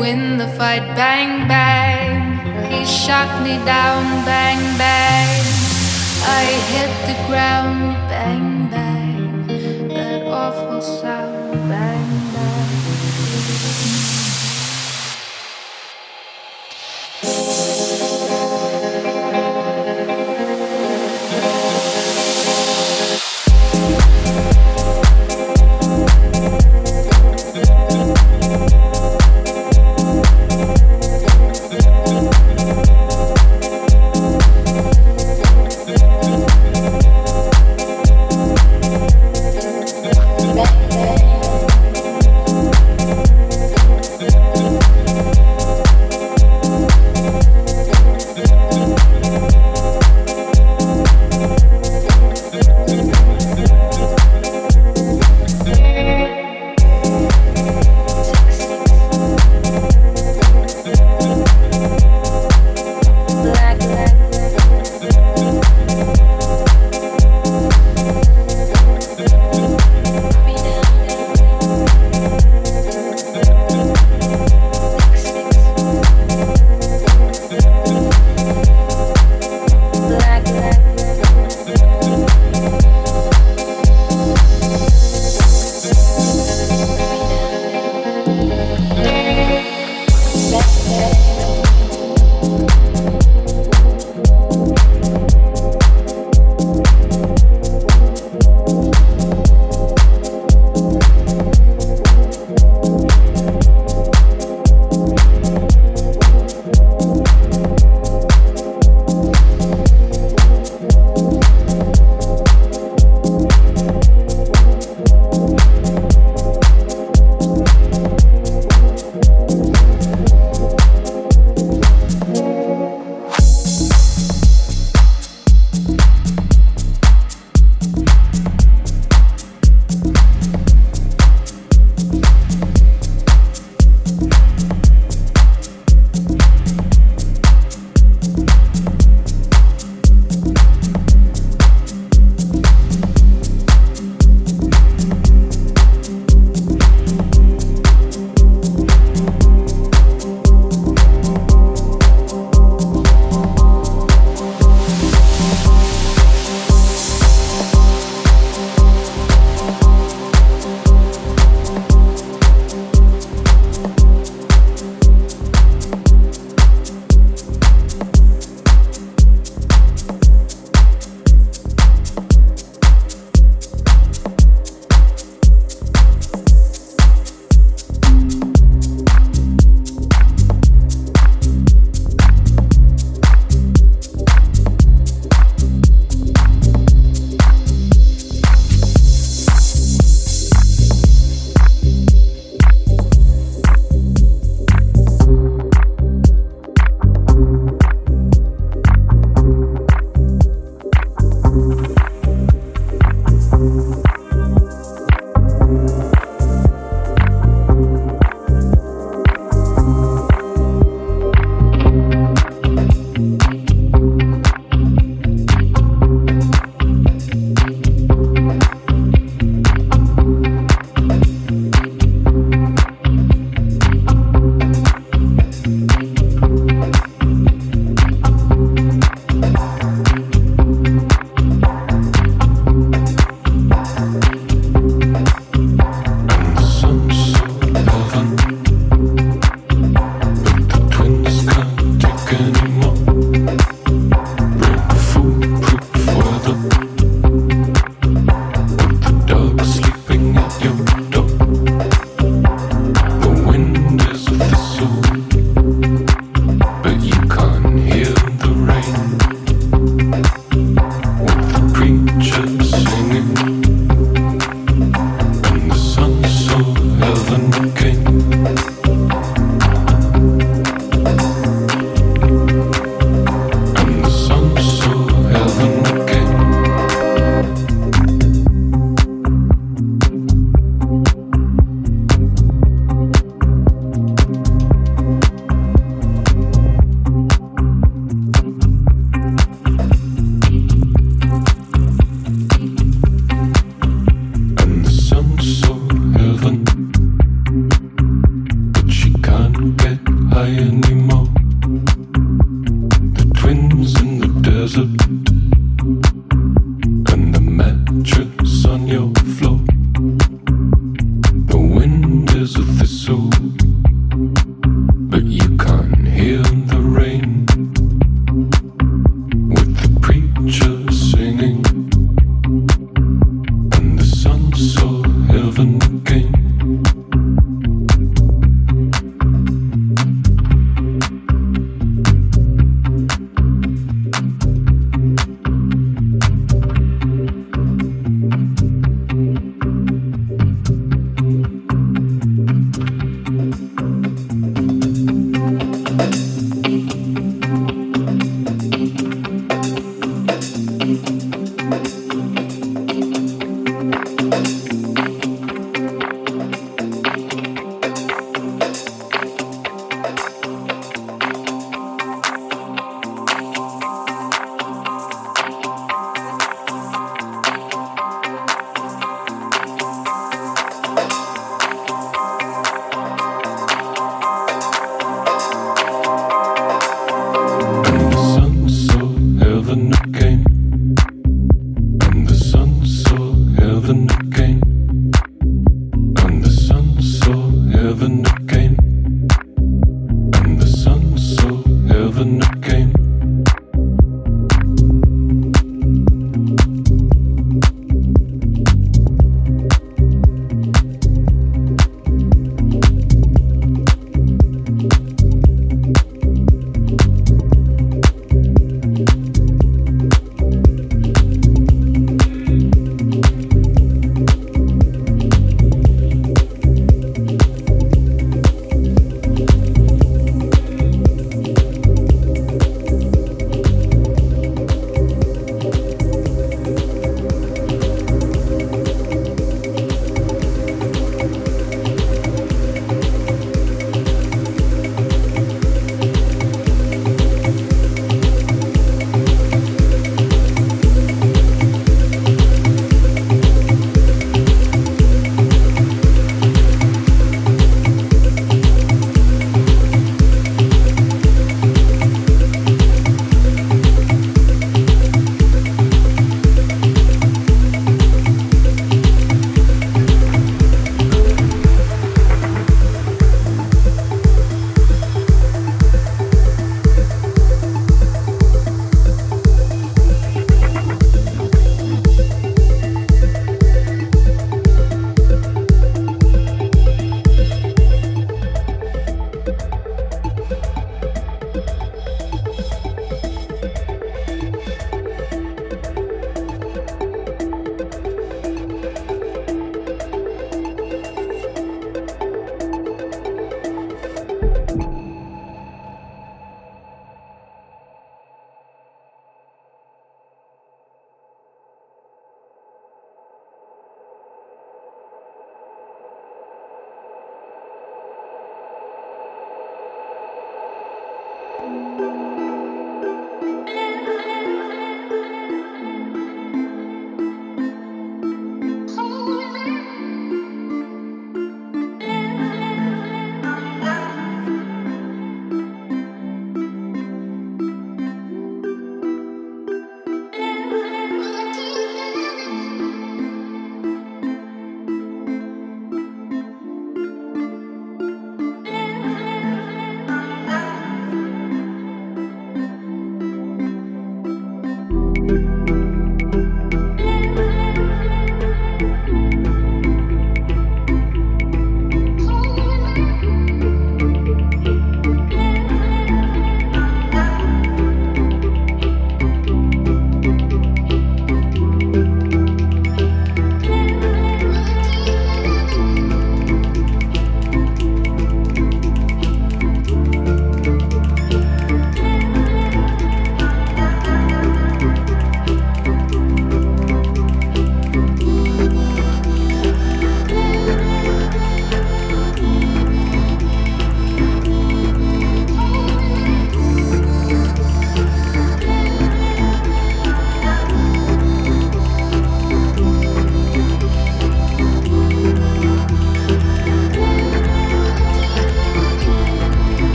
win the fight. Bang, bang. He shot me down. Bang, bang. I hit the ground. Bang, bang. That awful sound.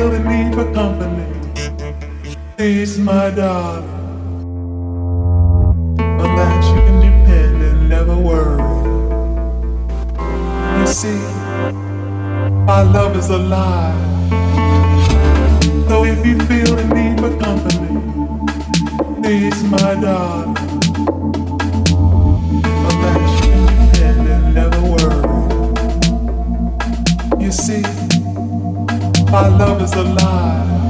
feel the need for company. Please, my darling. a that you can depend and never worry. You see, our love is alive. So if you feel the need for company, please, my darling. Never. You see our love is alive.